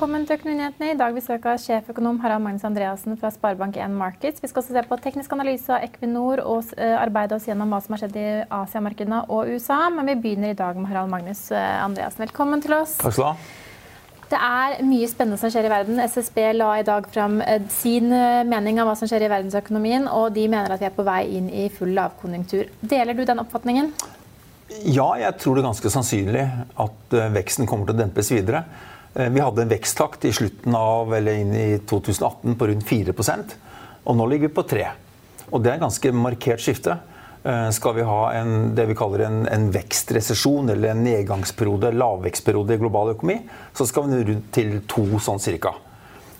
Velkommen til Økonominyhetene. I dag besøk av sjeføkonom Harald Magnus Andreassen fra Sparebank1 Markets. Vi skal også se på teknisk analyse av Equinor og eh, arbeide oss gjennom hva som har skjedd i Asiamarkedene og USA. Men vi begynner i dag med Harald Magnus eh, Andreassen. Velkommen til oss. Takk skal du ha. Det er mye spennende som skjer i verden. SSB la i dag fram eh, sin mening av hva som skjer i verdensøkonomien, og de mener at vi er på vei inn i full lavkonjunktur. Deler du den oppfatningen? Ja, jeg tror det er ganske sannsynlig at veksten kommer til å dempes videre. Eh, vi hadde en veksttakt i slutten av, eller inn i 2018 på rundt 4% og nå ligger vi på 3 Og Det er et ganske markert skifte. Eh, skal vi ha en, det vi kaller en, en vekstresesjon eller en nedgangsperiode, lavvekstperiode i global økonomi, så skal vi rundt til to sånn cirka.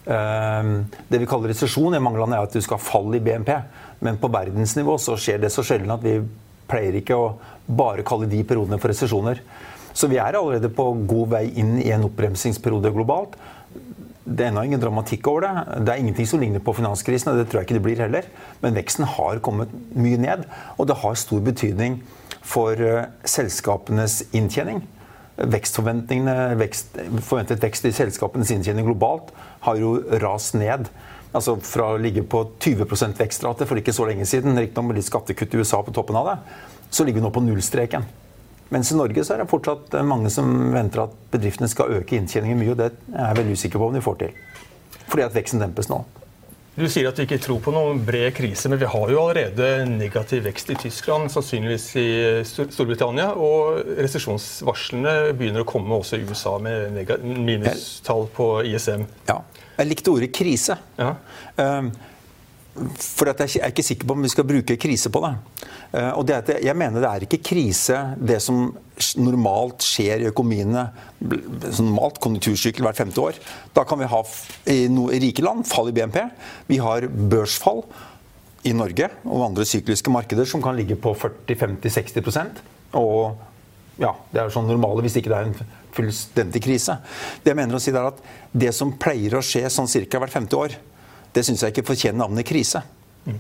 Eh, det vi kaller resesjon i mange land er at du skal ha fall i BNP. Men på verdensnivå så skjer det så sjelden at vi pleier ikke å bare kalle de periodene for resesjoner. Så vi er allerede på god vei inn i en oppbremsingsperiode globalt. Det er ennå ingen dramatikk over det. Det er ingenting som ligner på finanskrisen, og det tror jeg ikke det blir heller. Men veksten har kommet mye ned, og det har stor betydning for uh, selskapenes inntjening. Vekst, Forventet vekst i selskapenes inntjening globalt har jo rast ned. Altså Fra å ligge på 20% vekstrate for ikke så lenge siden, riktignok med litt skattekutt i USA på toppen av det, så ligger vi nå på nullstreken. Mens i Norge så er det fortsatt mange som venter at bedriftene skal øke inntjeningen mye. og Det er jeg veldig usikker på om de får til. Fordi at veksten dempes nå. Du sier at du ikke tror på noen bred krise, men vi har jo allerede negativ vekst i Tyskland, sannsynligvis i Storbritannia, og resesjonsvarslene begynner å komme også i USA med minustall på ISM. Ja. Jeg likte ordet krise. Ja. Um, for jeg er ikke sikker på om vi skal bruke krise på det. Eh, og det at jeg mener det er ikke krise det som normalt skjer i økonomiene. Normalt konjunktursykkel hvert femte år. Da kan vi ha i, rike land fall i BNP. Vi har børsfall i Norge og andre sykliske markeder som kan ligge på 40-50-60% Og ja, det er sånn normale hvis ikke det er en fullstendig krise. Det jeg mener å si er at det som pleier å skje sånn cirka hvert femte år, det syns jeg ikke fortjener navnet krise. Mm.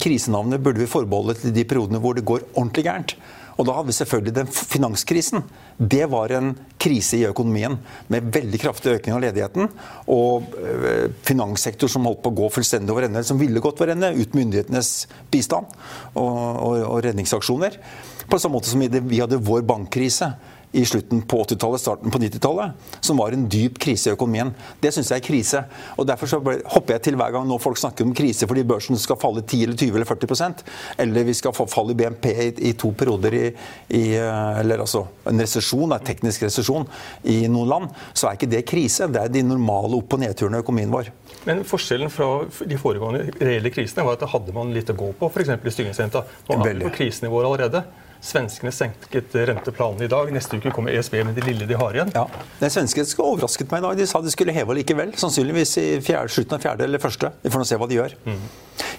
krisenavnet burde vi forbeholde til de periodene hvor det går ordentlig gærent. Og da hadde vi selvfølgelig den finanskrisen. Det var en krise i økonomien med veldig kraftig økning av ledigheten. Og eh, finanssektor som holdt på å gå fullstendig over ende, som ville gått over ende uten myndighetenes bistand og, og, og redningsaksjoner. På samme måte som vi hadde vår bankkrise i slutten på 80-tallet, starten på 90-tallet, som var en dyp krise i økonomien. Det syns jeg er krise. og Derfor så hopper jeg til hver gang nå folk snakker om krise fordi børsen skal falle 10 eller 20 eller 40% eller vi skal få fall i BNP i, i to perioder i, i, eh, Eller altså en resesjon, en teknisk resesjon i noen land, så er ikke det krise. Det er de normale opp- og nedturene i økonomien vår. Men forskjellen fra de foregående reelle krisene var at da hadde man litt å gå på, f.eks. i styringsrenta. Nå er vi på krisenivåer allerede. Svenskene senket renteplanen i dag. Neste uke kommer ESB med det lille de har igjen. Ja. Den svenske overrasket meg i dag. De sa de skulle heve likevel. Sannsynligvis i fjerde, slutten av fjerde eller første. Vi får nå se hva de gjør. Mm.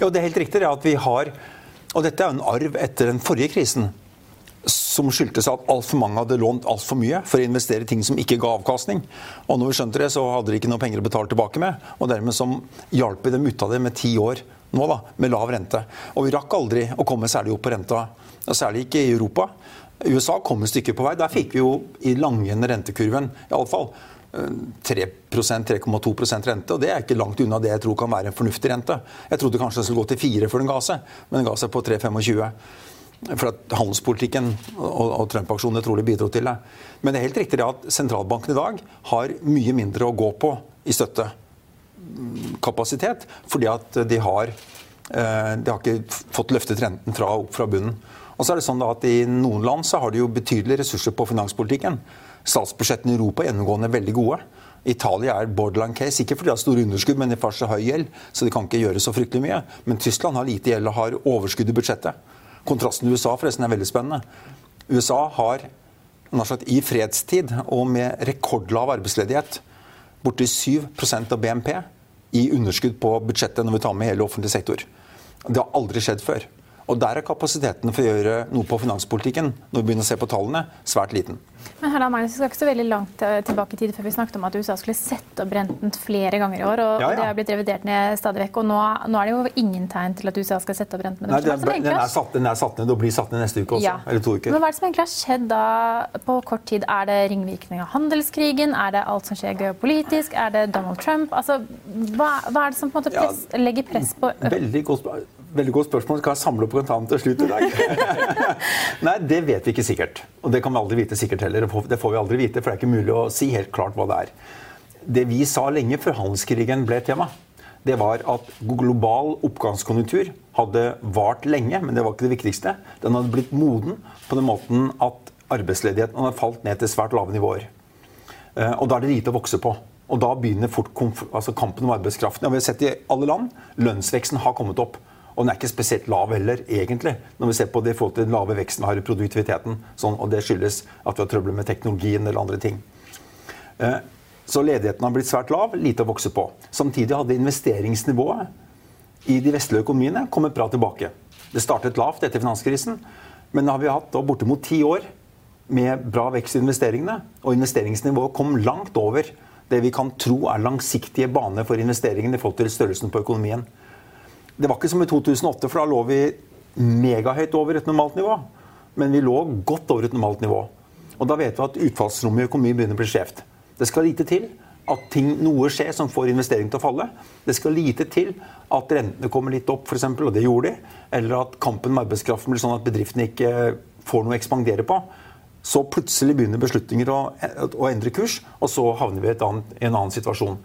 Jo, det er helt riktig at vi har Og dette er jo en arv etter den forrige krisen. Som skyldtes at altfor mange hadde lånt altfor mye for å investere i ting som ikke ga avkastning. Og når vi skjønte det, så hadde de ikke noe penger å betale tilbake med. Og dermed som hjalp vi dem ut av det med ti år nå, da, med lav rente. Og vi rakk aldri å komme særlig opp på renta særlig ikke i Europa. USA kom et stykke på vei. Der fikk vi jo i langende rentekurven i alle fall 3-3,2% rente. og Det er ikke langt unna det jeg tror kan være en fornuftig rente. Jeg trodde kanskje den skulle gå til 4 før den ga seg, men den ga seg på 3,25. For at handelspolitikken og, og Trump-aksjonene trolig bidro til det. Men det er helt riktig at sentralbanken i dag har mye mindre å gå på i støttekapasitet, fordi at de har, eh, de har ikke fått løftet renten fra, opp fra bunnen. Og så er det sånn at I noen land så har de jo betydelige ressurser på finanspolitikken. Statsbudsjettene i Europa er gjennomgående veldig gode. Italia er borderline case, ikke fordi de har store underskudd, men de har så høy gjeld, så de kan ikke gjøre så fryktelig mye. Men Tyskland har lite gjeld og har overskudd i budsjettet. Kontrasten til USA forresten er veldig spennende. USA har i fredstid og med rekordlav arbeidsledighet borti 7% av BNP i underskudd på budsjettet når vi tar med hele offentlig sektor. Det har aldri skjedd før. Og Der er kapasiteten for å gjøre noe på finanspolitikken når vi begynner å se på tallene, svært liten. Men Harald Magnus, Vi skal ikke så veldig langt eh, tilbake i tid før vi snakket om at USA skulle sette opp renten flere ganger i år. og, ja, ja. Det har blitt revidert ned stadig vekk. og nå, nå, er det jo ingen tegn til at USA skal sette opp renten. Nei, den, den, er satt, den, er satt, ned og blir satt ned neste uke også. Ja. Eller to uker. Men Hva er det som egentlig har skjedd da på kort tid? Er det ringvirkning av handelskrigen? Er det alt som skjer geopolitisk? Er det Donald Trump? Altså, hva, hva er det som på en måte press, legger press på Veldig godt. Veldig godt spørsmål. Skal jeg samle opp kontant til slutt i dag? Nei, det vet vi ikke sikkert. Og det kan vi aldri vite sikkert heller. Det får vi aldri vite, for det er ikke mulig å si helt klart hva det er. Det vi sa lenge før handelskrigen ble tema, det var at global oppgangskonjunktur hadde vart lenge, men det var ikke det viktigste. Den hadde blitt moden på den måten at arbeidsledigheten hadde falt ned til svært lave nivåer. Eh, og da er det lite å vokse på. Og da begynner fort altså kampen om arbeidskraften. Og vi har sett i alle land lønnsveksten har kommet opp. Og den er ikke spesielt lav heller, egentlig, når vi ser på det i forhold til den lave veksten vi har i produktiviteten. Sånn, og det skyldes at vi har trøbbel med teknologien eller andre ting. Eh, så ledigheten har blitt svært lav, lite å vokse på. Samtidig hadde investeringsnivået i de vestlige økonomiene kommet bra tilbake. Det startet lavt etter finanskrisen, men nå har vi hatt da, bortimot ti år med bra vekst i investeringene. Og investeringsnivået kom langt over det vi kan tro er langsiktige baner for investeringene i forhold til størrelsen på økonomien. Det var ikke som i 2008, for da lå vi megahøyt over et normalt nivå. Men vi lå godt over et normalt nivå. Og da vet vi at utfallsrommet i økonomien begynner å bli skjevt. Det skal lite til at ting, noe skjer som får investering til å falle. Det skal lite til at rentene kommer litt opp, f.eks., og det gjorde de. Eller at kampen med arbeidskraften blir sånn at bedriftene ikke får noe å ekspandere på. Så plutselig begynner beslutninger å, å endre kurs, og så havner vi i en annen situasjon.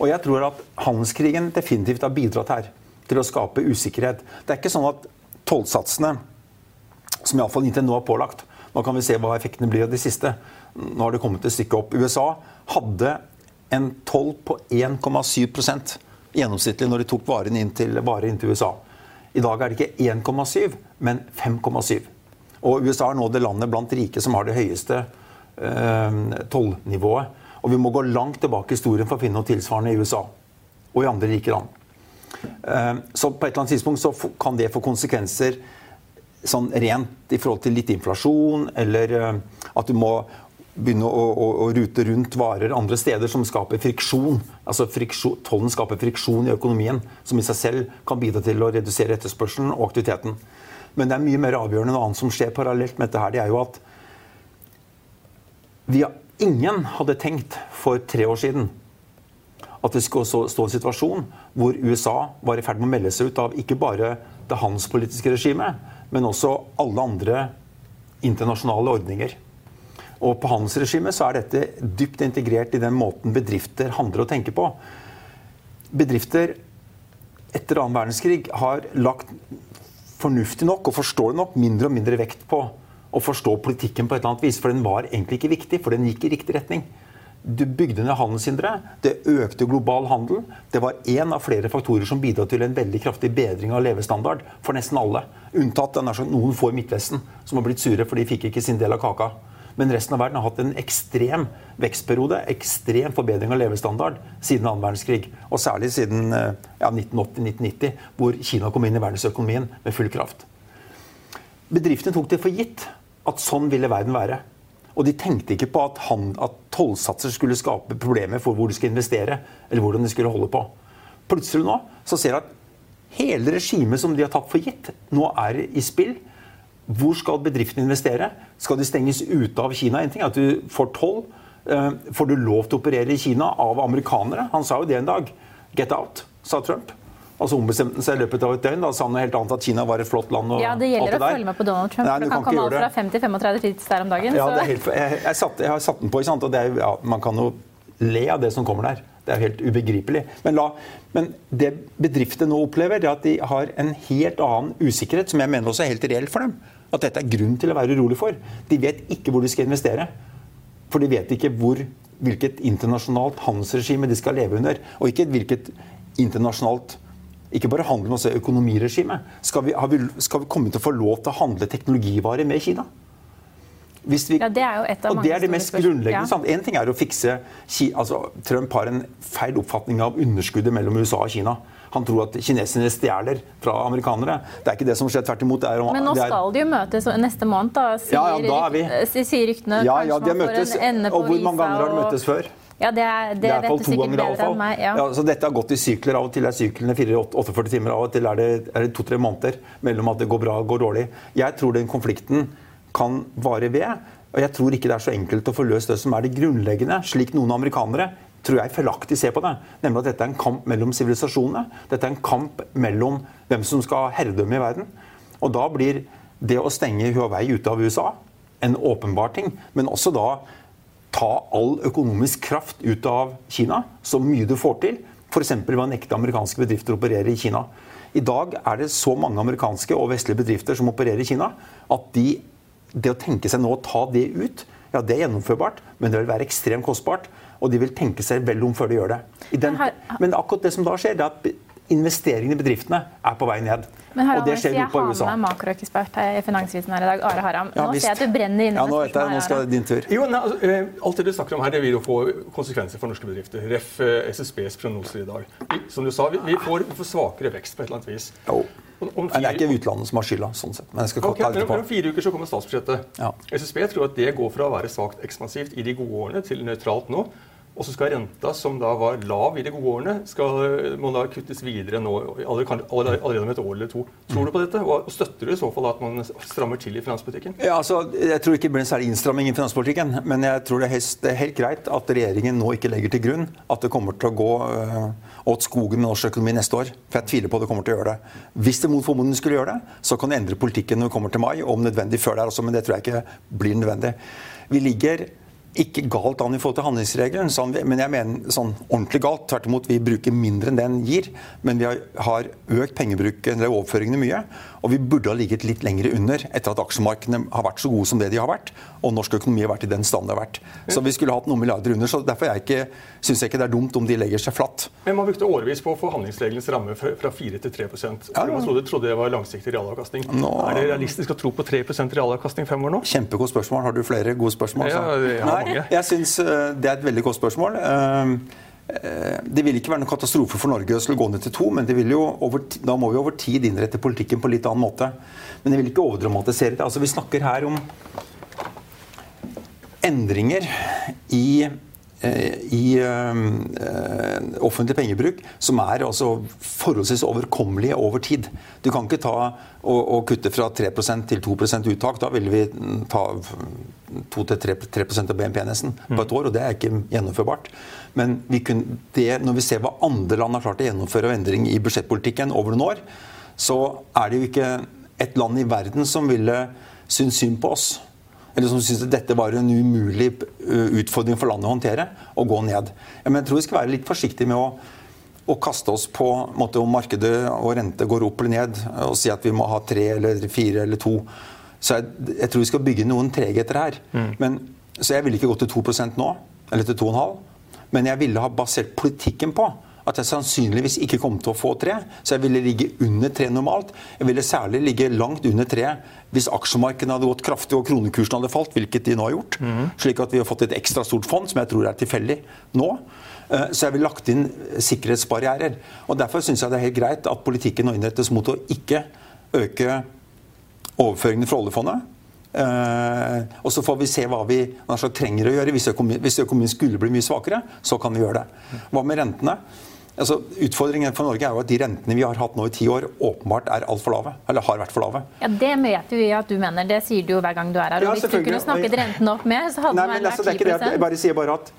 Og jeg tror at handelskrigen definitivt har bidratt her til å skape usikkerhet. Det er ikke sånn at tollsatsene, som iallfall inntil nå er pålagt Nå kan vi se hva effektene blir av de siste. Nå har det kommet et stykke opp. USA hadde en toll på 1,7% gjennomsnittlig når de tok varer inn varer inn til USA. I dag er det ikke 1,7, men 5,7. Og USA er nå det landet blant rike som har det høyeste eh, tollnivået. Og vi må gå langt tilbake i historien for å finne noe tilsvarende i USA og i andre rike land. Eh, så på et eller annet tidspunkt så kan det få konsekvenser sånn rent i forhold til litt inflasjon, eller eh, at du må begynne å, å, å, rute rundt varer andre steder som skaper friksjon. Altså friksjon, Tollen skaper friksjon i økonomien, som i seg selv kan bidra til å redusere etterspørselen og aktiviteten. Men det er mye mer avgjørende noe annet som skjer parallelt med dette her. Det er jo at vi, ingen hadde tenkt for tre år siden at vi skulle stå en situasjon hvor USA var i ferd med å melde seg ut av ikke bare det handelspolitiske regimet, men også alle andre internasjonale ordninger. Og på handelsregimet så er dette dypt integrert i den måten bedrifter handler og tenker på. Bedrifter etter annen verdenskrig har lagt fornuftig nok og forståelig nok mindre og mindre vekt på å forstå politikken på et eller annet vis, for den var egentlig ikke viktig, for den gikk i riktig retning. Du bygde ned handelshindre. Det økte global handel. Det var én av flere faktorer som bidro til en veldig kraftig bedring av levestandard for nesten alle. Unntatt noen få i Midtvesten som har blitt sure for de fikk ikke sin del av kaka. Men resten av verden har hatt en ekstrem vekstperiode, ekstrem forbedring av levestandard siden annen verdenskrig. Og særlig siden ja, 1980-1990, hvor Kina kom inn i verdensøkonomien med full kraft. Bedriftene tok det for gitt at sånn ville verden være. Og de tenkte ikke på at, han, at tollsatser skulle skape problemer for hvor de skulle investere, eller hvordan de skulle holde på. Plutselig nå så ser de at hele regimet som de har tatt for gitt, nå er i spill. Hvor skal bedriftene investere? Skal de stenges ute av Kina? En ting er at du får toll, Eh, får du lov til å operere i Kina av amerikanere? Han sa jo det en dag. Get out, sa Trump. Altså ombestemte seg i løpet av et døgn. Da sa han helt annet at Kina var et flott land. ja, Det gjelder å følge med på Donald Trump. Nei, for det kan komme alt fra 5 til 35 tweets der om dagen. Ja, helt, jeg, jeg, satt, jeg, har satt den på, ikke sant? og er, ja, man kan jo le av det som kommer der. Det er helt ubegripelig. Men, la, men det bedriftene nå opplever, er at de har en helt annen usikkerhet, som jeg mener også er helt reell for dem. At dette er grunn til å være urolig for. De vet ikke hvor de skal investere. For de vet ikke hvor, hvilket internasjonalt handelsregime de skal leve under. Og ikke hvilket internasjonalt ikke bare handel, men også økonomiregime. Skal vi, vi, skal vi komme til å få lov til å handle teknologivarer med Kina? Vi, ja, Det er jo et av og det er det mest grunnleggende. Ja. En ting er å fikse altså, Trump har en feil oppfatning av underskuddet mellom USA og Kina. Han tror at kineserne stjeler fra amerikanere. Det er ikke det som skjer. Tvert imot. Er, Men nå skal de jo møtes neste måned, da, sier, ja, da sier ryktene. Ja, ja, de har møttes. Og hvor mange ganger har de møttes før? Ja, Det, er, det, det er vet du sikkert bedre enn meg. Ja. Ja, så dette har gått i sykler. Av og til er syklene 48 timer, av og til er det, det to-tre måneder mellom at det går bra og går dårlig. Jeg tror den konflikten kan vare ved. Og jeg tror ikke det er så enkelt å få løst det som er det grunnleggende, slik noen amerikanere tror jeg feilaktig ser på det. Nemlig at dette er en kamp mellom sivilisasjonene. Dette er en kamp mellom hvem som skal ha herredømme i verden. Og da blir det å stenge Huawei ute av USA en åpenbar ting. Men også da ta all økonomisk kraft ut av Kina, så mye du får til. F.eks. ved å nekte amerikanske bedrifter å operere i Kina. I dag er det så mange amerikanske og vestlige bedrifter som opererer i Kina, at de det å tenke seg nå å ta det ut, ja, det er gjennomførbart, men det vil være ekstremt kostbart. Og de vil tenke seg vel om før de gjør det. Den, men akkurat det som da skjer, det er at investeringene i bedriftene er på vei ned. Men Harald, og det skjer jeg har med makroekspert i Finansvisen her i dag, Are Haram. Nå visst. ser jeg at du brenner inne ja, nå, etter, nå skal det din tur. Jo, nei, altså, eh, alt det du snakker om her, det vil jo få konsekvenser for norske bedrifter. Ref. Eh, SSBs prognoser i dag. Som du sa, vi, vi, får, vi får, svakere vekst på et eller annet vis. Jo. Om, fire... Det er ikke utlandet som har skylda. sånn sett. Men jeg skal okay, men, om fire uker så kommer statsbudsjettet. Ja. SSB tror at det går fra å være svakt ekspansivt i de gode årene til nøytralt nå. Og så skal renta, som da var lav i de gode årene, skal, må da kuttes videre nå, allerede, om et år eller to. Tror du på dette? Og støtter du i så fall at man strammer til i finanspolitikken? Ja, altså, jeg tror ikke det blir en særlig innstramming i finanspolitikken. Men jeg tror det er, helt, det er helt greit at regjeringen nå ikke legger til grunn at det kommer til å gå øh, åt skogen med norsk økonomi neste år. For jeg tviler på at det kommer til å gjøre det. Hvis det mot formodning skulle gjøre det, så kan det endre politikken når vi kommer til mai, om nødvendig før der også, men det tror jeg ikke blir nødvendig. Vi ligger ikke galt an i forhold til handlingsregelen, sånn, men jeg mener sånn ordentlig galt. Tvert imot, vi bruker mindre enn det den gir, men vi har, økt pengebruken, eller overføringene mye. Og vi burde ha ligget litt lenger under etter at aksjemarkedene har vært så gode som det de har vært, og norsk økonomi har vært i den stand det har vært. Så vi skulle hatt noen milliarder under. så Derfor syns jeg ikke det er dumt om de legger seg flatt. Men man brukte årevis på å få handlingsregelens ramme fra 4 til 3% ja, Man trodde, trodde det var langsiktig realavkastning. Nå... Er det realistisk å tro på 3% realavkastning fem år nå? Kjempegodt spørsmål. Har du flere gode spørsmål? Ja, jeg har Nei, jeg syns eh, det er et veldig godt spørsmål. Eh, det vil ikke være noen katastrofe for Norge å gå ned til to, men over, da må vi over tid innrette politikken på litt annen måte. Men jeg vil ikke overdramatisere det. Altså, vi snakker her om endringer i i uh, offentlig pengebruk som er altså forholdsvis overkommelige over tid. Du kan ikke ta og, og kutte fra 3% til 2% uttak. Da vil vi ta 2-3 av BNP nesten på et år, og det er ikke gjennomførbart. Men vi kunne, det, når vi ser hva andre land har klart å gjennomføre av endring i budsjettpolitikken over noen år, så er det jo ikke et land i verden som ville synes synd på oss eller som syntes at dette var en umulig eh, utfordring for landet å håndtere, å gå ned. Men jeg tror vi skal være litt forsiktige med å, å kaste oss på måte, om markedet og rente går opp eller ned, og si at vi må ha tre eller fire eller to. Så jeg, jeg tror vi skal bygge noen tregheter her. Mm. Men, så jeg ville ikke gått til 2% nå, eller til 2,5, men jeg ville ha basert politikken på at jeg sannsynligvis ikke kom til å få tre. Så jeg ville ligge under tre normalt. Jeg ville særlig ligge langt under tre hvis aksjemarkedene hadde gått kraftig og kronekursen hadde falt, hvilket de nå har gjort. Mm. Slik at vi har fått et ekstra stort fond, som jeg tror er tilfeldig nå. Eh, så jeg ville lagt inn sikkerhetsbarrierer. Og Derfor syns jeg det er helt greit at politikken nå innrettes mot å ikke øke overføringene fra oljefondet. Uh, og så får vi se hva vi trenger å gjøre. Hvis økonomien, hvis økonomien skulle bli mye svakere, så kan vi gjøre det. Hva med rentene? Altså, utfordringen for Norge er jo at de rentene vi har hatt nå i ti år, åpenbart er altfor lave. Eller har vært for lave. Ja, Det vet vi at du mener. Det sier du jo hver gang du er her. Ja, Hvis du kunne snakket rentene opp mer, så hadde Nei, den men, vært altså, det er ikke det. 10 Jeg bare sier bare at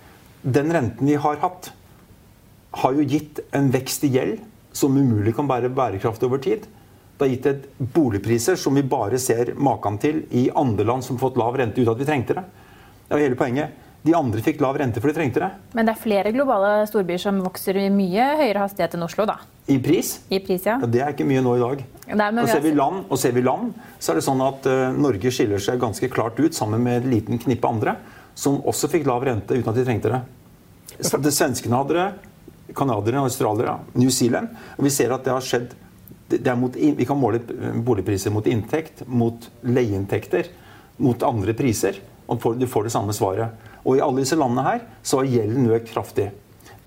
den renten vi har hatt, har jo gitt en vekst i gjeld som umulig kan være bærekraftig over tid. Det har gitt et boligpriser som vi bare ser maken til i andre land som har fått lav rente uten at vi trengte det. Det er jo hele poenget. De andre fikk lav rente for de trengte det. Men det er flere globale storbyer som vokser i mye høyere hastighet enn Oslo, da. I pris. I pris, ja. Ja, det er ikke mye nå i dag. Nei, Og ser vi land, og ser vi land, så er det sånn at uh, Norge skiller seg ganske klart ut sammen med et liten knippe andre som også fikk lav rente uten at de trengte det. Så det Svenskene hadde det, canadierne, australiere, New Zealand. Og vi ser at det har skjedd det mot, Vi kan måle boligpriser mot inntekt, mot leieinntekter, mot andre priser. Og du får det samme svaret. Og i alle disse landene her så har gjelden økt kraftig.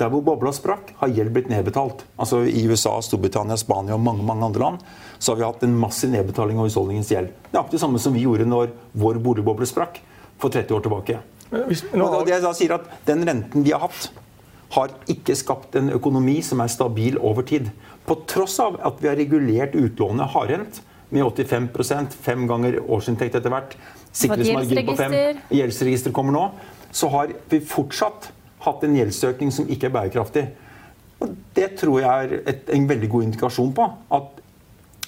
Der hvor bobla sprakk, har gjeld blitt nedbetalt. Altså I USA, Storbritannia, Spania og mange mange andre land så har vi hatt en massiv nedbetaling av husholdningens gjeld. Det er akkurat det samme som vi gjorde når vår boligboble sprakk for 30 år tilbake. Hvis, nå, Og det jeg da sier at Den renten vi har hatt, har ikke skapt en økonomi som er stabil over tid. På tross av at vi har regulert utlånet hardhendt med 85% fem ganger årsinntekt etter hvert. Sikkerhetsmargin på fem. gjeldsregister. Kommer nå. Så har vi fortsatt hatt en gjeldsøkning som ikke er bærekraftig. Og det tror jeg er et, en veldig god indikasjon på at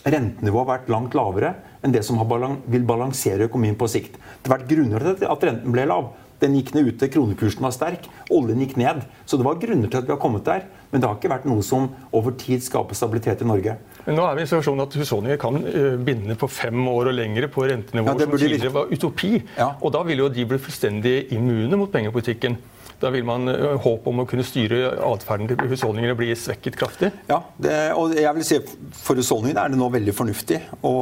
rentenivået har vært langt lavere enn det som har balan vil balansere økonomien på sikt. Det har vært grunner til at renten ble lav. Den gikk ned ute, kronekursen var sterk, oljen gikk ned. Så det var grunner til at vi har kommet der. Men det har ikke vært noe som over tid skaper stabilitet i Norge. Men nå er vi i situasjonen at husholdninger kan eh, binde på fem år og lengre på rentenivåer ja, som tidligere var utopi. Ja. Og da vil jo de bli fullstendig immune mot pengepolitikken. Da vil man håp om å kunne styre atferden til husholdningene bli svekket kraftig. Ja, det, og jeg vil si For husholdningene er det nå veldig fornuftig å,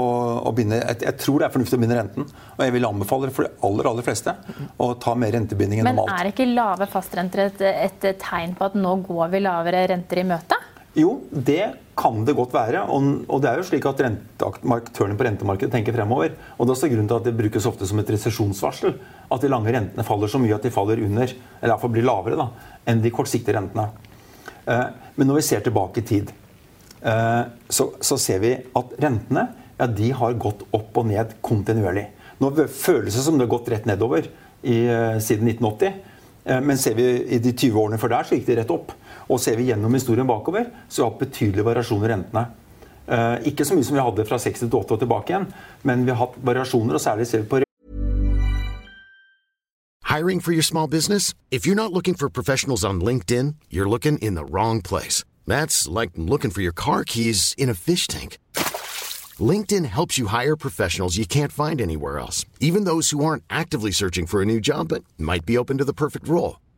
å binde jeg, jeg tror det er fornuftig å binde renten. Og jeg vil anbefale for de aller aller fleste å ta mer rentebinding enn normalt. Men er ikke lave fastrenter et, et tegn på at nå går vi lavere renter i møte? Jo, det kan det godt være. Og, det er jo slik at aktørene på rentemarkedet tenker fremover. Og det er også grunnen til at det brukes ofte som et resesjonsvarsel. At de lange rentene faller så mye at de faller under, eller iallfall blir lavere, da, enn de kortsiktige rentene. Eh, men når vi ser tilbake i tid, eh, så, så ser vi at rentene ja, de har gått opp og ned kontinuerlig. Nå føles det som det har gått rett nedover i, eh, siden 1980. Eh, Men ser vi i de 20 årene før der, så gikk de rett opp. Og ser vi gjennom historien bakover, så har vi hatt betydelig variasjon i rentene. Eh, ikke så mye som vi hadde fra 60 til 80 og tilbake igjen, men vi har hatt variasjoner, og særlig ser vi på Hiring for your small business? If you're not looking for professionals on LinkedIn, you're looking in the wrong place. That's like looking for your car keys in a fish tank. LinkedIn helps you hire professionals you can't find anywhere else, even those who aren't actively searching for a new job but might be open to the perfect role.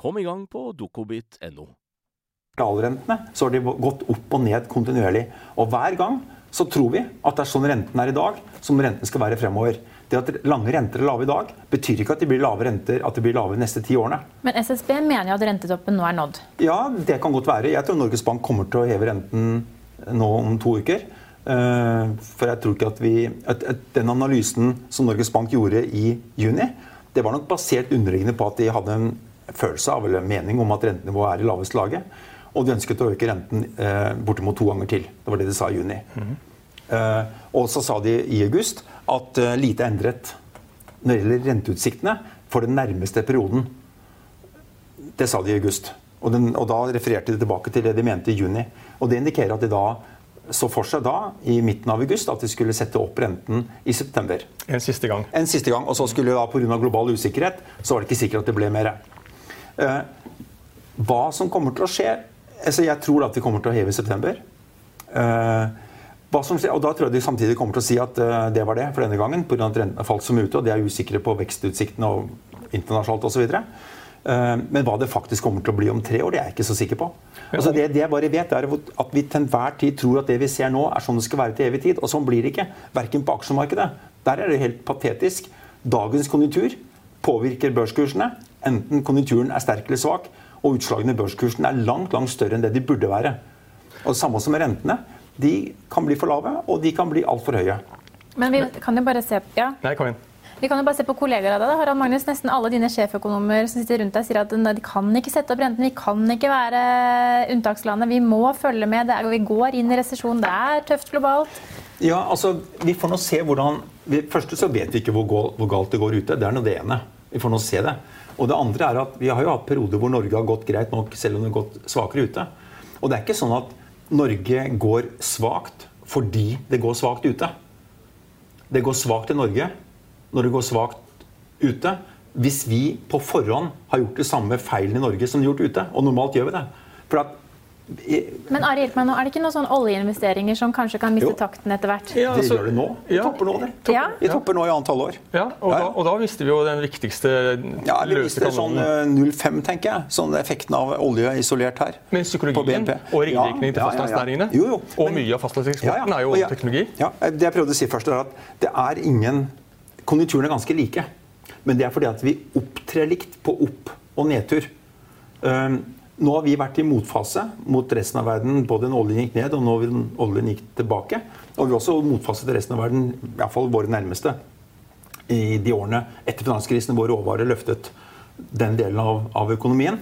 Kom i gang på dokobit.no. realrentene, så har de gått opp og ned kontinuerlig. Og hver gang så tror vi at det er sånn renten er i dag, som renten skal være fremover. Det at lange renter er lave i dag, betyr ikke at det blir lave renter at det blir lave de neste ti årene. Men SSB mener jo at rentetoppen nå er nådd. Ja, det kan godt være. Jeg tror Norges Bank kommer til å heve renten nå om to uker. Eh, For jeg tror ikke at vi at, at Den analysen som Norges Bank gjorde i juni, Det var nok basert underliggende på at de hadde en følelse av eller mening om at rentenivået er i laveste laget. Og de ønsket å øke renten eh, bortimot to ganger til. Det var det de sa i juni. Mm. Eh, og så sa de i august at eh, lite endret når det gjelder renteutsiktene for den nærmeste perioden. Det sa de i august. Og, den, og, da refererte de tilbake til det de mente i juni. Og det indikerer at de da så for seg da, i midten av august, at de skulle sette opp renten i september. En siste gang. En siste gang, Og så skulle da pga. global usikkerhet så var det ikke sikkert at det ble mer. Eh, hva som kommer til å skje altså Jeg tror at vi kommer til å heve i september. Eh, som, og Da tror jeg de samtidig kommer til å si at uh, det var det for denne gangen. Pga. at rentene falt som ute, og de er usikre på vekstutsiktene og internasjonalt osv. Men hva det faktisk kommer til å bli om tre år, det er jeg ikke så sikker på. Altså det, det, jeg bare vet er at Vi til enhver tid tror at det vi ser nå, er sånn det skal være til evig tid. Og sånn blir det ikke. Verken på aksjemarkedet. Der er det helt patetisk. Dagens konjunktur påvirker børskursene. Enten konjunkturen er sterk eller svak, og utslagene i børskursen er langt langt større enn det de burde være. Og det Samme som med rentene de kan bli for lave, og de kan bli altfor høye. Men vi kan jo bare se ja. Nei, kom inn. Vi kan jo bare se på kollegaer av deg. Harald Magnus, Nesten alle dine sjeføkonomer som sitter rundt deg, sier at de kan ikke sette opp renten. Vi kan ikke være unntakslandet. Vi må følge med. Er, vi går inn i resesjon. Det er tøft globalt. Ja, altså, Vi får nå se hvordan vi, Først så vet vi ikke hvor, galt det går ute. Det er nå det ene. Vi får nå se det. Og det andre er at Vi har jo hatt perioder hvor Norge har gått greit nok, selv om det har gått svakere ute. Og det er ikke sånn at Norge går svakt fordi det går svakt ute. Det går svakt i Norge når det går svakt ute. Hvis vi på forhånd har gjort det samme feilen i Norge som de har gjort ute. Og normalt gjør vi det. For at men Ari, hjelp meg nå, er det ikke noen sånne oljeinvesteringer som kanskje kan miste jo. takten etter hvert? Ja, altså, det gjør det nå. Vi ja. topper nå, det. Topper. Ja. Vi topper nå i antall år. Ja, og, Da, og da visste vi jo den viktigste Ja, vi visste sånn 0,5, eh, tenker jeg. Sånn effekten av olje isolert her. Men psykologien og ringvirkningene til fastlandsnæringene og mye av fastlandseksporten er jo teknologi. Ja, Det jeg prøvde å si først, er at det er ingen Konjunkturene er ganske like. Men det er fordi at vi opptrer likt på opp- og nedtur. Um, nå har vi vært i motfase mot resten av verden. Både når oljen gikk ned, og når oljen gikk tilbake. Og vi har også motfase til resten av verden, iallfall våre nærmeste, i de årene etter finanskrisen hvor råvarer løftet den delen av, av økonomien.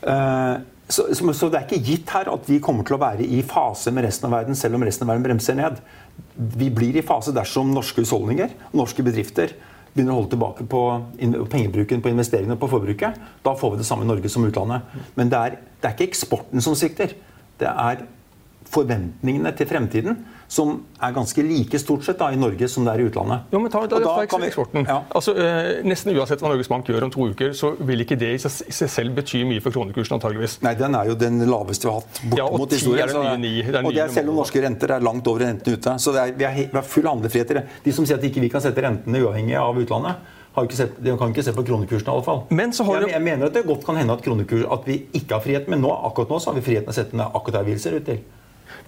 Uh, så, så, så, det er ikke gitt her at vi kommer til å være i fase med resten av verden, selv om resten av verden bremser ned. Vi blir i fase dersom norske husholdninger, norske bedrifter, begynner å holde tilbake på pengebruken på investeringene på forbruket, da får vi det samme i Norge som utlandet. Men det er, det er ikke eksporten som svikter. Det er forventningene til fremtiden som er ganske like stort sett da, i Norge som det er i utlandet. Jo, men ta, ta, ta, ta eksporten. Ja. Altså, eh, nesten uansett hva Norges Bank gjør om to uker, så vil ikke det i seg, selv bety mye for kronekursen. antageligvis. Nei, den er jo den laveste vi har hatt bortimot ja, historien. Er det nye, det og det er selv om norske renter er langt over rentene ute. Så er, vi, er, vi har full handlefrihet i det. De som sier at ikke vi kan sette rentene uavhengig av utlandet, Sett, de kan ikke se på kronekursen i alle fall. Men så har jeg, jeg mener at det godt kan hende at, at vi ikke har frihet, men nå, akkurat nå så har vi friheten å sette ned akkurat der vi ser ut til.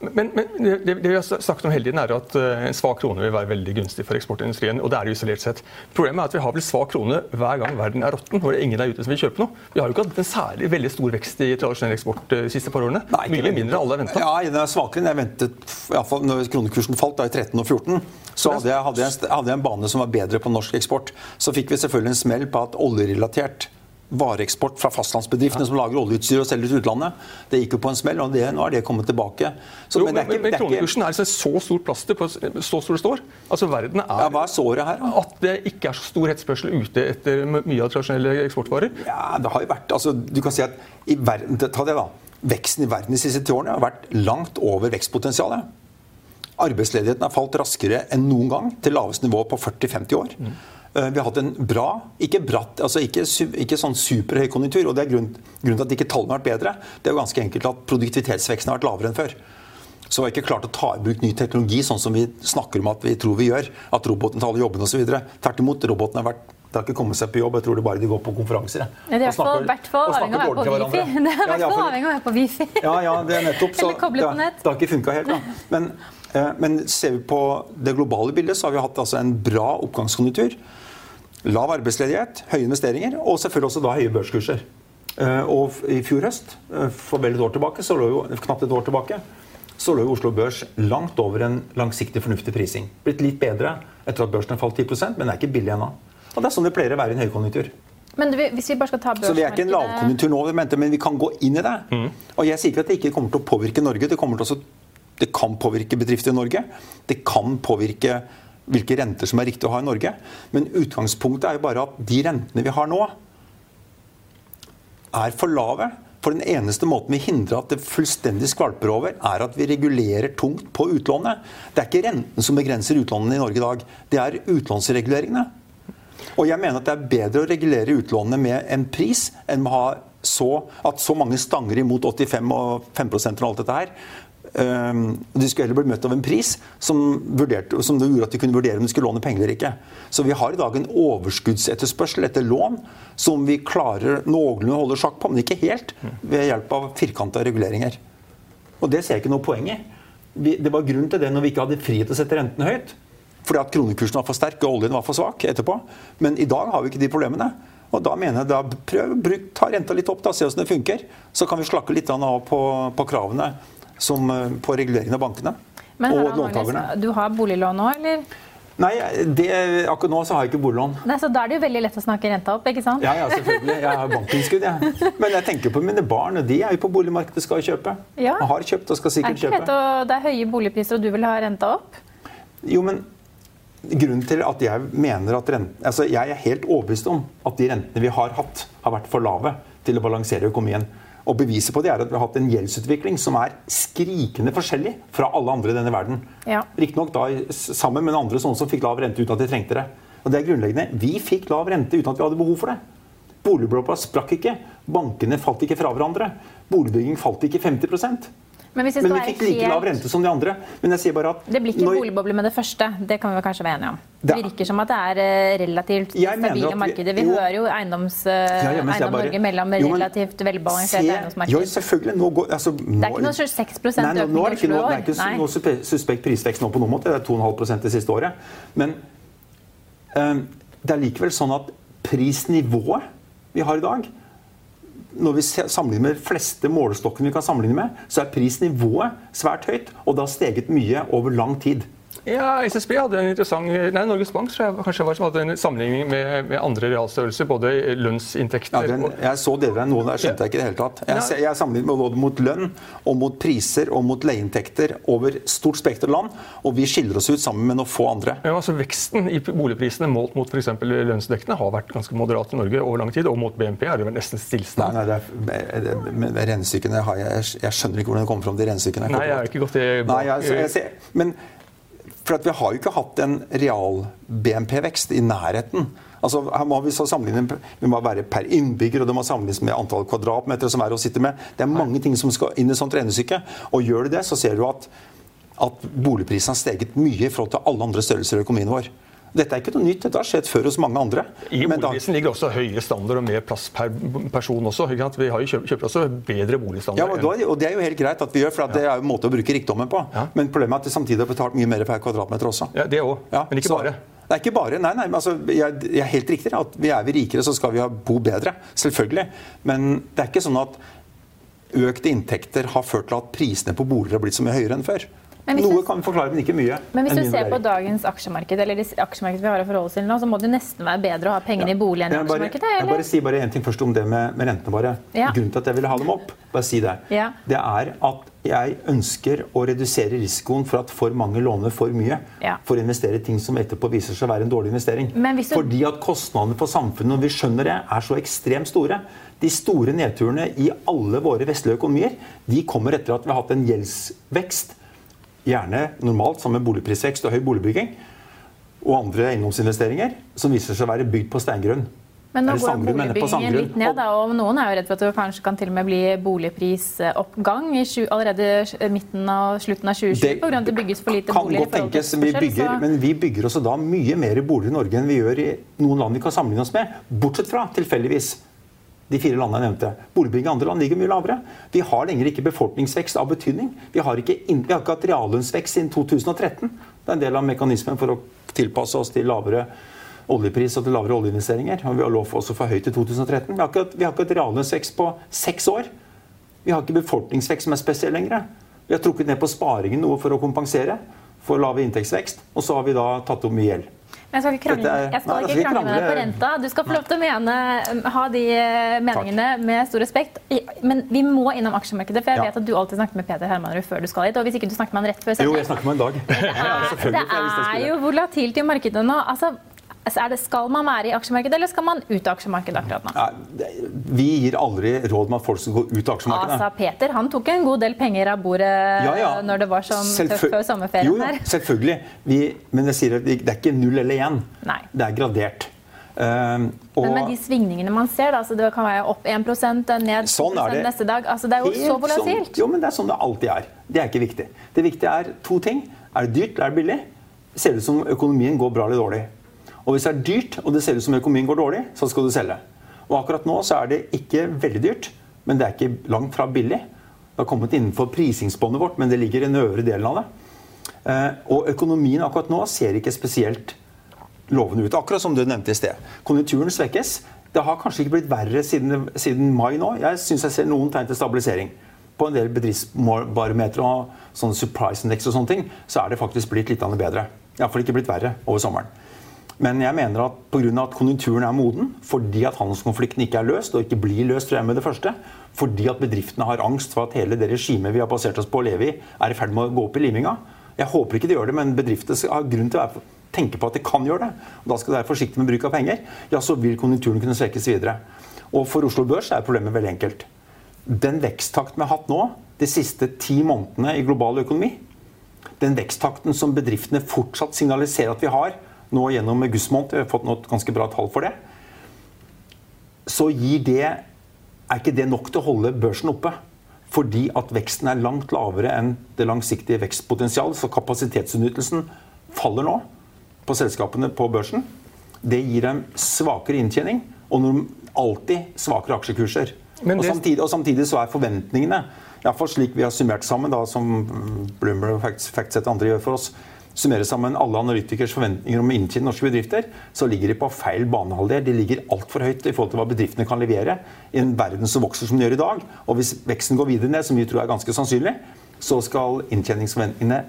Men, men det, det, vi har snakket om hele tiden er at eh, en svak krone vil være veldig gunstig for eksportindustrien. og det er det isolert sett. Problemet er at vi har vel svak krone hver gang verden er råtten, hvor ingen er ute som vil kjøpe noe. Vi har jo ikke hatt en særlig veldig stor vekst i tradisjonell eksport de siste par årene. Nei, Mye mindre alle har venta. Ja, den er svakere enn jeg ventet. I alle fall når kronekursen falt da i 13 og 14, så hadde jeg, hadde, jeg, hadde jeg en bane som var bedre på norsk eksport. Så fikk vi selvfølgelig en smell på at oljerelatert vareeksport fra fastlandsbedriftene som lager oljeutstyr og selger til utlandet. Det gikk jo på en smell, og det, nå er det kommet tilbake. Så, jo, men, men, men kronekursen er, er så stort plaster på så stort står. Altså verden er, ja, Hva er såret her? Da? At det ikke er så stor etterspørsel ute etter mye av tradisjonelle eksportvarer. Ja, det har jo vært, altså Du kan si at i verden, ta det da, veksten i verden de siste ti årene har vært langt over vekstpotensialet. Arbeidsledigheten har falt raskere enn noen gang, til laveste nivå på 40-50 år. Mm. Eh, vi har hatt en bra, ikke bratt, altså ikke, ikke sånn superhøy konjunktur. og det er Grunnen, grunnen til at ikke tallene har vært bedre, det er jo ganske enkelt at produktivitetsveksten har vært lavere enn før. Så vi har ikke klart å ta i bruk ny teknologi sånn som vi snakker om at vi tror vi gjør. At roboten tar alle jobbene osv. Tvert imot, roboten har vært det har ikke kommet seg på jobb. Jeg tror det bare de går på konferanser. Ja, de er i hvert fall avhengig av å være på wifi. Det er ja, avhengig av å være på wifi. Ja, ja, det er nettopp. Så, Eller koblet på nett. Det, det har ikke funka helt. da. Men, eh, men, ser vi på det globale bildet, så har vi hatt altså, en bra oppgangskonjunktur. Lav arbeidsledighet, høye investeringer og selvfølgelig også da høye børskurser. Eh, og i fjor høst, eh, for vel et år tilbake, så lå jo, knapt et år tilbake, så lå jo Oslo Børs langt over en langsiktig, fornuftig prising. Blitt litt bedre etter at børsen har falt 10% men det er ikke billig ennå. Og det er sånn det pleier å være i en høykonjunktur. Men hvis vi bare skal ta Så vi er ikke en lavkonjunktur nå, men vi kan gå inn i det. Mm. Og jeg sier ikke at det ikke kommer til å påvirke Norge. Det, kommer til å, det kan påvirke bedrifter i Norge. Det kan påvirke hvilke renter som er riktig å ha i Norge. Men utgangspunktet er jo bare at de rentene vi har nå, er for lave. For den eneste måten vi hindrer at det fullstendig skvalper over, er at vi regulerer tungt på utlånet. Det er ikke renten som begrenser utlånene i Norge i dag. Det er utlånsreguleringene. Og jeg mener at det er bedre å regulere utlånene med en pris enn å ha så, at så mange stanger imot 85 og 5% og alt dette her. Um, de skulle heller bli møtt av en pris som, vurderte, som gjorde at de kunne vurdere om de skulle låne penger eller ikke. Så vi har i dag en overskuddsetterspørsel etter lån som vi klarer noenlunde å holde sjakk på, men ikke helt, ved hjelp av firkanta reguleringer. Og det ser jeg ikke noe poeng i. Det var grunn til det når vi ikke hadde frihet til å sette renten høyt. Fordi at kronekursen var for sterk og oljen var for svak etterpå. Men i dag har vi ikke de problemene. Og da mener jeg da prøv, bruk, ta renta litt opp, da, se hvordan det funker. Så kan vi slakke litt av på, på kravene som, eh, på reguleringen av bankene. Men, og låntakerne. Du har boliglån nå, eller? Nei, det, akkurat nå så har jeg ikke boliglån. Nei, Så da er det jo veldig lett å snakke renta opp, ikke sant? Ja, ja, selvfølgelig. Jeg har bankinnskudd, jeg. Ja. Men jeg tenker på mine barn, og de er jo på boligmarkedet skal kjøpe. Ja. Og har kjøpt og skal sikkert kjøpe. Er, det er høye boligpriser, og du vil ha renta opp? Jo, men grunnen til at jeg mener at renten, altså Jeg er helt overbevist om at de rentene vi har hatt, har vært for lave til å balansere økonomien. Og Beviset på det er at vi har hatt en gjeldsutvikling som er skrikende forskjellig fra alle andre i denne verden. Ja. Riktignok sammen med andre sånne som fikk lav rente uten at de trengte det. Og det er grunnleggende. Vi fikk lav rente uten at vi hadde behov for det. Boligblokka sprakk ikke. Bankene falt ikke fra hverandre. Boligbygging falt ikke 50 men, vi, men vi fikk like lav rente som de andre. Men jeg sier bare at Det blir ikke når... boligboble med det første. Det kan vi kanskje være enige om. Det virker som at det er eh, relativt stabile markeder. Vi jo, hører jo eiendoms, ja, ja, Eiendom bare, Norge mellom relativt velbalanserte eiendomsmarked. Jo, selvfølgelig. Nå går, altså, nå, det er ikke noe 6% økning nei, nå, er det ikke noe, det er ikke noe suspekt prisvekst nå på noen måte. Det er 2,5 det siste året. Men um, det er likevel sånn at prisnivået vi har i dag når vi sammenligner med de fleste målestokkene vi kan sammenligne med, så er prisnivået svært høyt, og det har steget mye over lang tid. Ja, SSB hadde en interessant Nei, Norges Bank tror jeg kanskje var som hadde en sammenligning med, med andre realstørrelser, både lønnsinntekter ja, den, Jeg så deler av noe der, skjønte jeg ikke i det hele tatt. Jeg, jeg sammenlignet både mot lønn og mot priser og mot leieinntekter over stort spekter land, og vi skiller oss ut sammen med noen få andre. Ja, altså Veksten i boligprisene målt mot f.eks. lønnsdekkene har vært ganske moderat i Norge over lang tid, og mot BNP er det vel nesten stillstand. Nei, nei, det er, regnestykkene har jeg, jeg skjønner ikke hvordan det kommer fram, de regnestykkene. Nei, jeg har ikke gått i Nei, jeg, jeg, jeg, men for vi har jo ikke hatt en real-BNP-vekst i nærheten. Altså, her må Vi så sammenligne, vi må være per innbygger, og det må sammenlignes med antall kvadratmeter som er å sitte med. Det er mange ting som skal inn i sånt regnestykke. Og gjør du det, så ser du at, at boligprisen har steget mye i forhold til alle andre størrelser i økonomien vår. Dette er ikke noe nytt, dette har skjedd før hos mange andre. I boligprisen ligger også høyere standard og mer plass per person også. Vi har jo kjøpt, kjøpt også bedre boligstandard. Ja, og Det er jo helt greit at vi gjør, for det er jo en måte å bruke rikdommen på. Ja. Men problemet er at vi samtidig har betalt mye mer per kvadratmeter også. Ja, Det òg, ja, men ikke så, bare. Det er ikke bare. Nei, nei, altså, jeg, jeg, er helt riktig at vi er vi rikere, så skal vi bo bedre. Selvfølgelig. Men det er ikke sånn at økte inntekter har ført til at prisene på boliger har blitt så mye høyere enn før. Noe kan vi forklare, men ikke mye. Men hvis du ser på dagens aksjemarked, eller de aksjemarkedet vi har å forholde oss til nå, så må det nesten være bedre å ha pengene ja. i bolig enn i aksjemarkedet? Eller? Jeg bare si bare én ting først om det med, med rentene våre. Ja. Grunnen til at jeg ville ha dem opp, bare si det, ja. det er at jeg ønsker å redusere risikoen for at for mange låner for mye for å investere i ting som etterpå viser seg å være en dårlig investering. Du... Fordi at kostnadene for samfunnet, når vi skjønner det, er så ekstremt store. De store nedturene i alle våre vestlige økonomier de kommer etter at vi har hatt en gjeldsvekst gjerne normalt sammen med boligprisvekst og høy boligbygging, og andre eiendomsinvesteringer, som viser seg å være bygd på steingrunn. Men nå går boligbyggingen litt ned, da, og noen er jo redd for at det kanskje kan til og med bli boligprisoppgang i allerede midten av slutten av 2020 pga. at det bygges for lite boliger. Kan godt tenkes, vi bygger, men vi bygger også da mye mer boliger i Norge enn vi gjør i noen land vi kan sammenligne oss med, bortsett fra tilfeldigvis de fire landene jeg nevnte. Boligbygging i andre land ligger mye lavere. Vi har lenger ikke befolkningsvekst av betydning. Vi har ikke, hatt reallønnsvekst siden 2013. Det er en del av mekanismen for å tilpasse oss til lavere oljepris og til lavere oljeinvesteringer. Og vi har lov også for høyt i 2013. Vi har ikke, vi har ikke hatt reallønnsvekst på seks år. Vi har ikke befolkningsvekst som er spesiell lenger. Vi har trukket ned på sparingen noe for å kompensere. for lav inntektsvekst, og så har vi da tatt opp mye gjeld. Men jeg skal ikke krangle, er- jeg skal Nei, ikke skal vi krangle med deg på renta. Du skal få lov til å mene, ha de meningene meningene med stor respekt. Men vi må innom aksjemarkedet, for jeg Ja. vet at du alltid snakker med Peter Hermanrud før du skal hit. Og hvis ikke du snakker med han rett før Jo, jeg snakker med han en dag. Det er, det er jo volatilt i markedet nå. Altså, det, skal man være i aksjemarkedet, eller skal man ut av aksjemarkedet akkurat nå? Ja, Vi gir aldri råd med at folk skal gå ut av aksjemarkedet. Altså, Peter han tok en god del penger av bordet Ja, ja. når det var sånn Selvfø- før sommerferien jo, her. Selvfølgelig. Vi, men jeg sier at det er ikke null eller én. Nei. Det er gradert. Um, og Men med de svingningene man ser, da, så det kan være opp 1 ned 2 Sånn er neste dag altså, Det er jo så volatilt. Sånn, jo, men det er sånn det alltid er. Det er ikke viktig. Det viktige er to ting. Er det dyrt, eller er det billig? Ser det ut som økonomien går bra eller dårlig? Og hvis det er dyrt, og det ser ut som økonomien går dårlig, så skal du selge. Og akkurat nå så er det ikke veldig dyrt, men det er ikke langt fra billig. Det har kommet innenfor prisingsbåndet vårt, men det ligger i den øvre delen av det. Eh, og økonomien akkurat nå ser ikke spesielt lovende ut. Akkurat som du nevnte i sted. Konjunkturen svekkes. Det har kanskje ikke blitt verre siden, siden mai nå. Jeg syns jeg ser noen tegn til stabilisering. På en del bedriftsbarometere og sånn surprise index og sånne ting, så er det faktisk blitt litt bedre. Iallfall ikke blitt verre over sommeren. Men jeg mener at pga. at konjunkturen er moden, fordi at handelskonflikten ikke er løst, og ikke blir løst frem med det første, fordi at bedriftene har angst for at hele det regimet vi har basert oss på å leve i, er i ferd med å gå opp i liminga. Jeg håper ikke de gjør det, men bedriftene har grunn til å tenke på at de kan gjøre det. Og da skal de være forsiktige med bruk av penger. Ja, så vil konjunkturen kunne svekkes videre. Og for Oslo Børs er problemet veldig enkelt. Den veksttakten vi har hatt nå, de siste ti månedene i global økonomi, den veksttakten som bedriftene fortsatt signaliserer at vi har, nå gjennom august måned, vi har fått noe ganske bra tall for det, så gir det er ikke det nok til å holde børsen oppe. Fordi at veksten er langt lavere enn det langsiktige vekstpotensialet. Så kapasitetsutnyttelsen faller nå på selskapene på børsen. Det gir dem svakere inntjening og alltid svakere aksjekurser. Det... Og, samtidig, og samtidig så er forventningene, iallfall slik vi har summert sammen, da, som Bloomberg Factset og andre gjør for oss, summerer sammen alle analytikers forventninger om å inntjene norske bedrifter, så ligger de på feil banehalvdel. De ligger altfor høyt i forhold til hva bedriftene kan levere i en verden som vokser som den gjør i dag. Og hvis veksten går videre ned, som vi tror er ganske sannsynlig, så skal inntjeningsforventningene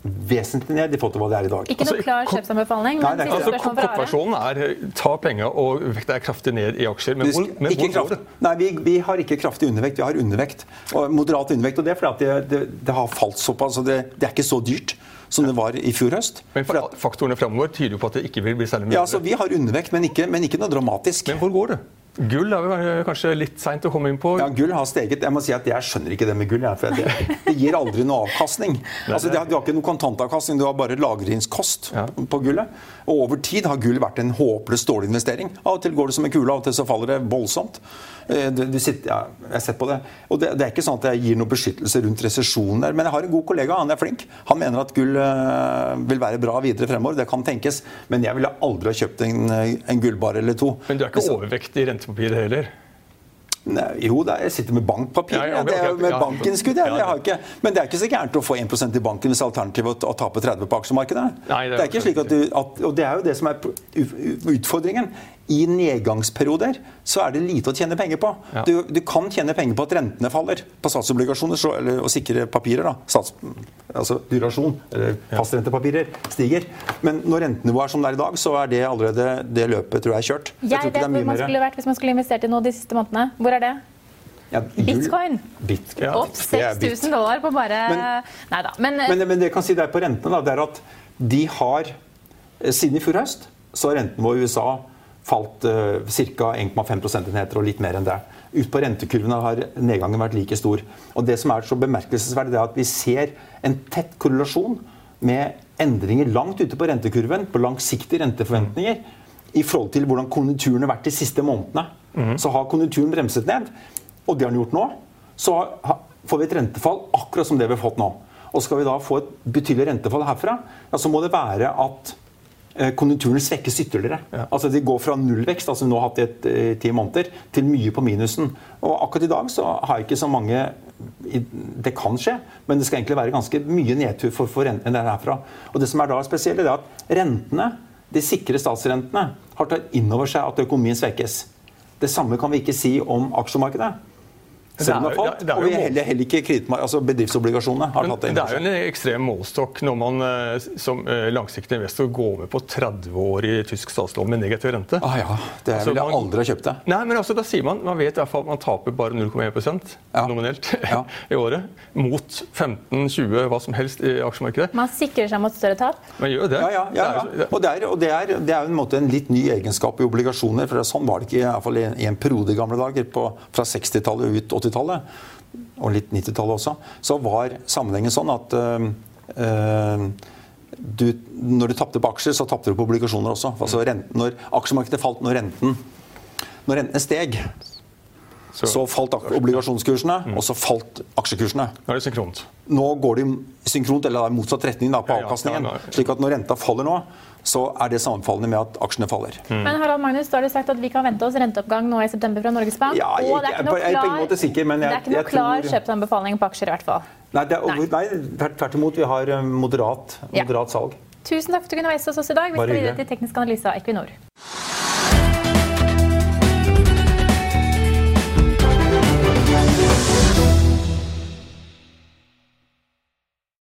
vesentlig ned i forhold til hva det er i dag. Ikke noe Altså, klar er Altså, Are. Kortversjonen er ta penger og vekta er kraftig ned i aksjer. Men hvor, men hvor kraft- Nei, vi, vi har ikke kraftig undervekt, vi har undervekt. Og moderat undervekt. Og det er fordi at det, det, det har falt såpass. og det, det er ikke så dyrt som det var i fjor høst. Men faktorene framover tyder jo på at det ikke vil bli særlig mye. ja, altså, Vi har undervekt, men ikke, men ikke noe dramatisk. Men hvor går det? Gull er vi kanskje litt seint å komme inn på. Ja, Gull har steget. Jeg må si at jeg skjønner ikke det med gull. jeg, For det, det gir aldri noe avkastning. Altså, det, Du har ikke noe kontantavkastning, du har bare lagringskost Ja. på gullet. Og over tid har gull vært en håpløs dårlig investering. Av og til går det som en kule, av og til så faller det voldsomt. Eh, Du, du sitter, ja, jeg har sett på det. Og det, det er ikke sånn at jeg gir noe beskyttelse rundt resesjonen der. Men jeg har en god kollega, han er flink. Han mener at gull eh, vil være bra videre fremover. Det kan tenkes. Men jeg ville aldri ha kjøpt en, en gullbar eller to. Men du er ikke overvekt i rentepapirer heller? Nei, jo, da, jeg sitter med bankpapir. Ja, ja, okay, det er jo med bankinnskudd. Jeg, Ja, jeg men det er ikke så gærent å få 1% i banken hvis alternativet er å tape 30 på aksjemarkedet. Nei, det er det, er ikke slik at du, at, og det er jo det som er utfordringen. I nedgangsperioder så er det lite å tjene penger på. Ja. Du, du kan tjene penger på at rentene faller på statsobligasjoner så, eller, og sikre papirer. da, Stats, altså durasjon, eller fastrentepapirer, stiger. Men når rentenivået er som det er i dag, så er det allerede det løpet tror jeg er kjørt. Jeg, Jeg tror ikke vet det er hvor mye man mer- skulle vært hvis man skulle investert i noe de siste månedene. Hvor er det? Ja, Bitcoin. Bitcoin. Ja, Opp det er bit. 6000 dollar på bare Nei da. Men, Men, men det jeg kan si der på rentene, da, det er at de har eh, Siden i fjor høst så har renten vår i USA falt uh, ca. 1,5 prosentenheter og litt mer enn det. Ut på rentekurvene har nedgangen vært like stor. Og Det som er så bemerkelsesverdig, det er at vi ser en tett korrelasjon med endringer langt ute på rentekurven, på langsiktige renteforventninger, i forhold til hvordan konjunkturen har vært de siste månedene. Så har konjunkturen bremset ned, og det har den gjort nå. Så får vi et rentefall akkurat som det vi har fått nå. Og skal vi da få et betydelig rentefall herfra, ja, så må det være at konjunkturen svekkes ytterligere. Altså De går fra nullvekst, altså vi nå har hatt i eh, ti måneder, til mye på minusen. Og akkurat i dag så har jeg ikke så mange Det kan skje, men det skal egentlig være ganske mye nedtur for, for rentene der herfra. Og det som er da spesielt, er at rentene, de sikre statsrentene, har tatt inn over seg at økonomien svekkes. Det samme kan vi ikke si om aksjemarkedet. Selv om det har falt. og vi heller, heller ikke kredittmarkedet, altså bedriftsobligasjonene har tatt det inn. Det er jo en ekstrem målestokk når man eh, som eh, langsiktig investor går med på 30 år i tysk statslån med negativ rente. Ah, ja, det altså, ville jeg aldri ha kjøpt det. Nei, men altså, da sier man man vet i hvert fall at man taper bare 0,1 ja. nominelt ja. i året. Mot 15-20, hva som helst i aksjemarkedet. Man sikrer seg mot større tap? Man gjør det. Ja, ja, ja, ja. Og, det er, og det er, det er en, måte, en litt ny egenskap i obligasjoner. for Sånn var det ikke i, hvert fall i en periode i gamle dager, på, fra 60-tallet ut 80-tallet og litt 90-tallet også, så var sammenhengen sånn at øh, du, når du tapte på aksjer, så tapte du på obligasjoner også. Altså renten, når aksjemarkedet falt når renten når rentene steg, så, så falt obligasjonskursene, mm. og så falt aksjekursene. Nå er det synkront. Nå går de synkront, eller i motsatt retning da, på avkastningen. Ja, ja, ja, slik at når renta faller nå, så er det sammenfallende med at aksjene faller. Mm. Men Harald Magnus, da har du sagt at vi kan vente oss renteoppgang nå i september fra Norges Bank. Ja, jeg, og det er ikke noe klar, sikker, jeg, det er ikke noe klar tror... kjøpsanbefaling på aksjer i hvert fall. Nei, er, nei. nei tvert imot. Vi har moderat, moderat, ja. salg. Tusen takk for at du kunne være hos oss i dag. Vi skal videre til teknisk analyse av Equinor.